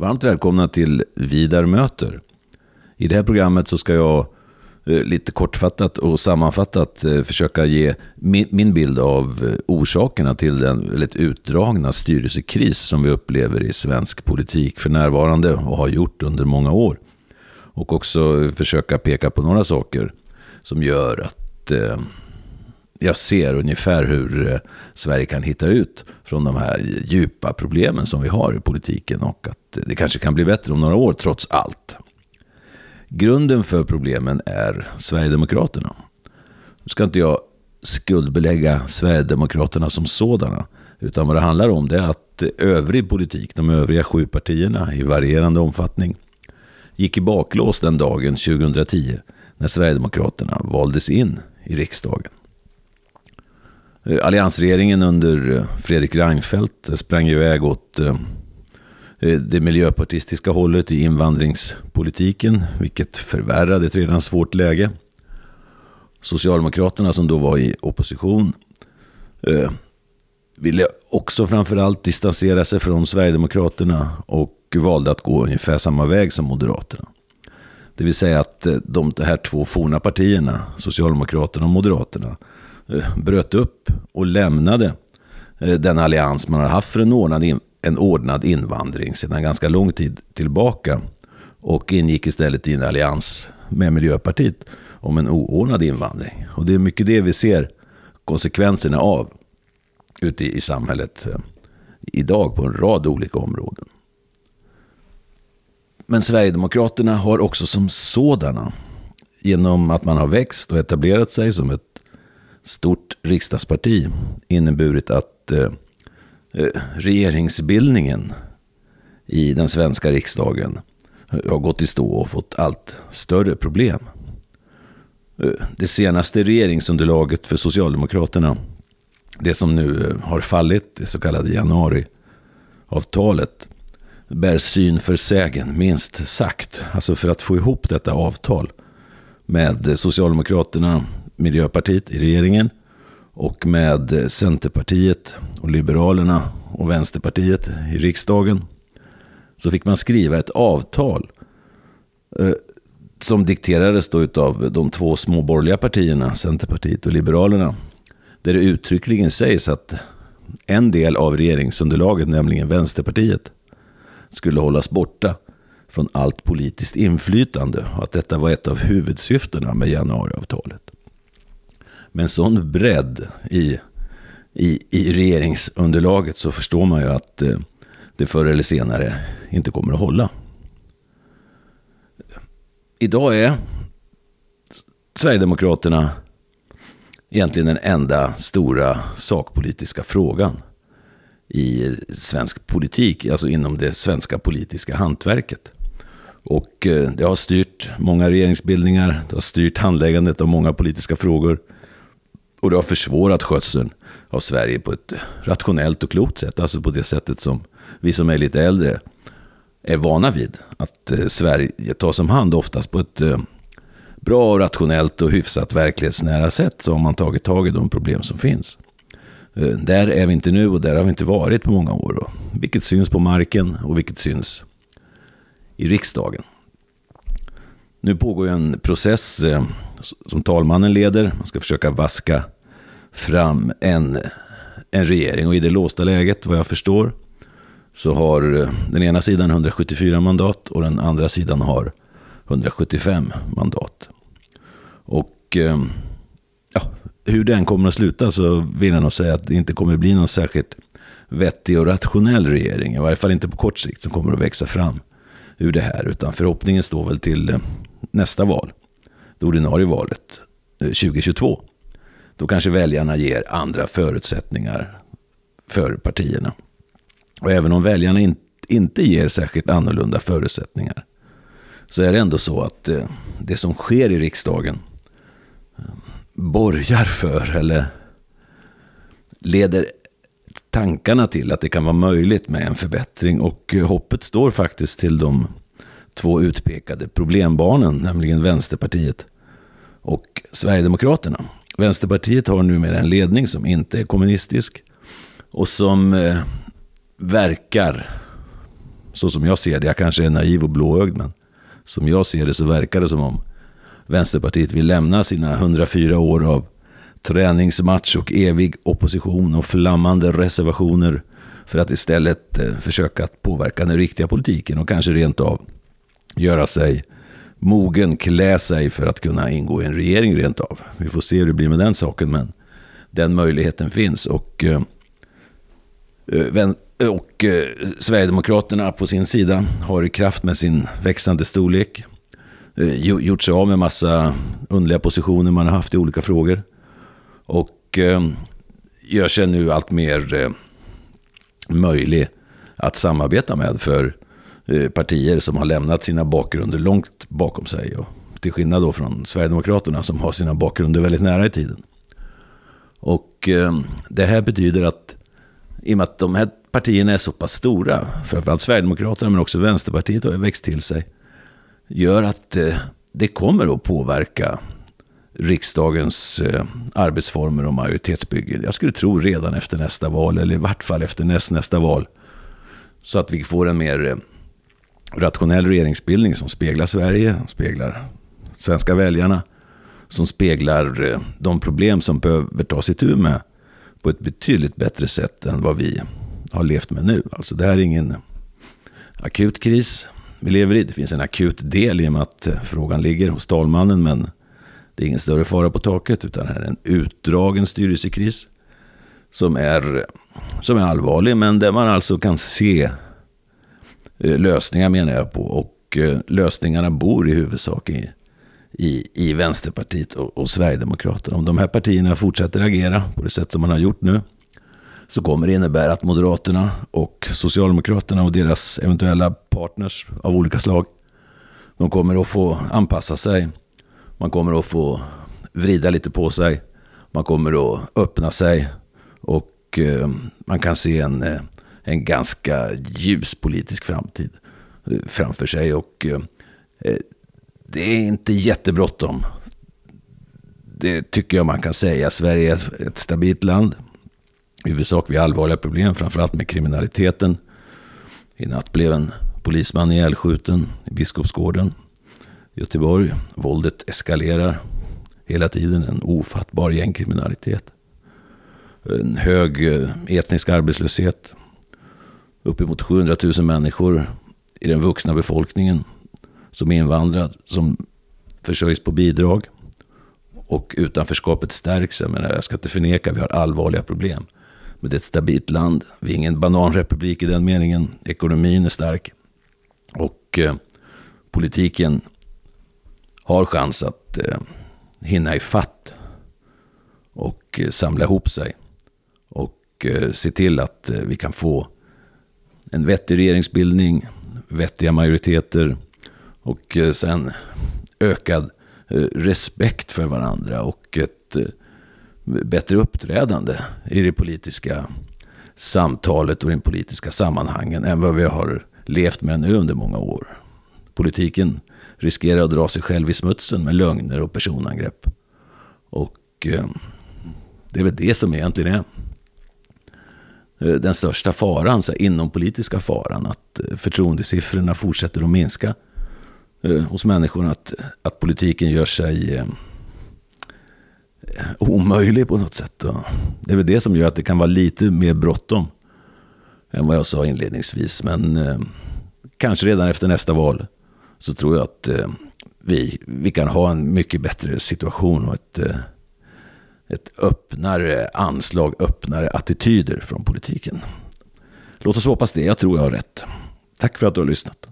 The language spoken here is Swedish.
Varmt välkomna till Vidar möter. I det här programmet så ska jag eh, lite kortfattat och sammanfattat eh, försöka ge min bild av eh, orsakerna till den väldigt utdragna styrelsekris som vi upplever i svensk politik för närvarande och har gjort under många år. Och också försöka peka på några saker som gör att jag ser ungefär hur Sverige kan hitta ut från de här djupa problemen som vi har i politiken och att det kanske kan bli bättre om några år trots allt. Grunden för problemen är Sverigedemokraterna. Nu ska inte jag skuldbelägga Sverigedemokraterna som sådana. Utan vad det handlar om det är att övrig politik, de övriga sju partierna i varierande omfattning, gick i baklås den dagen 2010 när Sverigedemokraterna valdes in i riksdagen. Eh, alliansregeringen under eh, Fredrik Reinfeldt eh, sprang iväg åt Eh, det miljöpartistiska hållet i invandringspolitiken, vilket förvärrade ett redan svårt läge. Socialdemokraterna som då var i opposition eh, ville också framförallt distansera sig från Sverigedemokraterna och valde att gå ungefär samma väg som Moderaterna. Det vill säga att eh, de här två forna partierna, Socialdemokraterna och Moderaterna, Eh, bröt upp och lämnade eh, den allians man har haft för en ordnad, en ordnad invandring sedan ganska lång tid tillbaka. Och ingick istället i en allians med Miljöpartiet om en oordnad invandring. Och det är mycket det vi ser konsekvenserna av ute i samhället eh, idag på en rad olika områden. Men Sverigedemokraterna har också som sådana, genom att man har växt och etablerat sig som ett stort riksdagsparti inneburit att eh, Eh, regeringsbildningen i den svenska riksdagen har gått i stå och fått allt större problem. Eh, det senaste regeringsunderlaget för Socialdemokraterna, det som nu eh, har fallit, det så kallade januariavtalet, bär syn för sägen, minst sagt. Alltså för att få ihop detta avtal med Socialdemokraterna, Miljöpartiet i regeringen och med Centerpartiet och Liberalerna och Vänsterpartiet i riksdagen så fick man skriva ett avtal eh, som dikterades då av de två små borgerliga partierna, Centerpartiet och Liberalerna. Där det uttryckligen sägs att en del av regeringsunderlaget, nämligen Vänsterpartiet, skulle hållas borta från allt politiskt inflytande och att detta var ett av huvudsyftena med januariavtalet med en sån bredd i, i, i regeringsunderlaget så förstår man ju att eh, det förr eller senare inte kommer att hålla. Idag är Sverigedemokraterna egentligen den enda stora sakpolitiska frågan i svensk politik, alltså inom det svenska politiska hantverket. Och eh, det har styrt många regeringsbildningar, det har styrt handläggandet av många politiska frågor. Och det har försvårat skötseln av Sverige på ett rationellt och klokt sätt. Alltså på det sättet som vi som är lite äldre är vana vid. Att eh, Sverige tas om hand oftast på ett eh, bra, och rationellt och hyfsat verklighetsnära sätt. Så har man tagit tag i de problem som finns. Eh, där är vi inte nu och där har vi inte varit på många år. Då. Vilket syns på marken och vilket syns i riksdagen. Nu pågår en process som talmannen leder. Man ska försöka vaska fram en, en regering. Och i det låsta läget, vad jag förstår, så har eh, den ena sidan 174 mandat och den andra sidan har 175 mandat. Och eh, ja, hur den kommer att sluta så vill jag nog säga att det inte kommer att bli någon särskilt vettig och rationell regering. I varje fall inte på kort sikt som kommer att växa fram ur det här. Utan förhoppningen står väl till eh, nästa val det ordinarie valet eh, 2022. Då kanske väljarna ger andra förutsättningar för partierna. Och även om väljarna in, inte ger särskilt annorlunda förutsättningar så är det ändå så att eh, det som sker i riksdagen eh, borgar för eller leder tankarna till att det kan vara möjligt med en förbättring. Och hoppet står faktiskt till de två utpekade problembarnen, nämligen Vänsterpartiet och Sverigedemokraterna. Vänsterpartiet har numera en ledning som inte är kommunistisk och som eh, verkar Så som jag ser det, jag kanske är naiv och blåögd, men som jag ser det så verkar det som om Vänsterpartiet vill lämna sina 104 år av träningsmatch och evig opposition och flammande reservationer för att istället eh, försöka att påverka den riktiga politiken och kanske rent av göra sig mogen, klä sig för att kunna ingå i en regering rent av. Vi får se hur det blir med den saken, men den möjligheten finns. Och, eh, eh, eh, och Sverigedemokraterna på sin sida har i kraft med sin växande storlek gjort sig av med massa underliga positioner man har haft i olika frågor. Och gör sig nu allt mer möjlig att samarbeta med för partier som har lämnat sina bakgrunder långt bakom sig. Och till skillnad då från Sverigedemokraterna som har sina bakgrunder väldigt nära i tiden. Och eh, det här betyder att i och med att de här partierna är så pass stora, framförallt Sverigedemokraterna men också Vänsterpartiet har växt till sig, gör att eh, det kommer att påverka riksdagens eh, arbetsformer och majoritetsbygge. Jag skulle tro redan efter nästa val, eller i vart fall efter näst, nästa val. Så att vi får en mer eh, rationell regeringsbildning som speglar Sverige, som speglar svenska väljarna som speglar eh, de problem som behöver tas itu med på ett betydligt bättre sätt än vad vi har levt med nu. Alltså det här är ingen akut kris vi lever i. Det finns en akut del i och med att eh, frågan ligger hos talmannen, men det är ingen större fara på taket, utan det här är en utdragen styrelsekris som är, som är allvarlig, men där man alltså kan se Eh, lösningar menar jag på. Och eh, lösningarna bor i huvudsak i i, i Vänsterpartiet och, och Sverigedemokraterna. Om de här partierna fortsätter agera på det sätt som man har gjort nu så kommer det innebära att Moderaterna och Socialdemokraterna och deras eventuella partners av olika slag, de kommer att få anpassa sig. Man kommer att få vrida lite på sig. Man kommer att öppna sig. Och eh, man kan se en, en ganska ljus politisk framtid framför sig. Och eh, det är inte jättebråttom. Det tycker jag man kan säga. Sverige är ett stabilt land. I huvudsak vid allvarliga problem, framförallt med kriminaliteten. I natt blev en polisman ihjälskjuten i Biskopsgården i Göteborg. Våldet eskalerar hela tiden. En ofattbar gängkriminalitet. En hög eh, etnisk arbetslöshet. Uppemot 700 000 människor i den vuxna befolkningen som invandrat, som försörjs på bidrag. Och utanförskapet stärks. Jag, menar, jag ska inte förneka, vi har allvarliga problem. Men det är ett stabilt land. Vi är ingen bananrepublik i den meningen. Ekonomin är stark. Och eh, politiken har chans att eh, hinna ifatt och eh, samla ihop sig. Och eh, se till att eh, vi kan få en vettig regeringsbildning, vettiga majoriteter och eh, sen ökad eh, respekt för varandra och ett eh, bättre uppträdande i det politiska samtalet och i den politiska sammanhangen än vad vi har levt med nu under många år. Politiken riskerar att dra sig själv i smutsen med lögner och personangrepp. Och det är väl det som egentligen är Eh, den största faran, så här, inompolitiska faran, att eh, förtroendesiffrorna fortsätter att minska eh, hos människor att, att politiken gör sig eh, eh, omöjlig på något sätt. Och det är väl det som gör att det kan vara lite mer bråttom än vad jag sa inledningsvis. Men eh, kanske redan efter nästa val så tror jag att eh, vi, vi kan ha en mycket bättre situation och ett, eh, ett öppnare anslag, öppnare attityder från politiken. Låt oss hoppas det, jag tror jag har rätt. Tack för att du har lyssnat.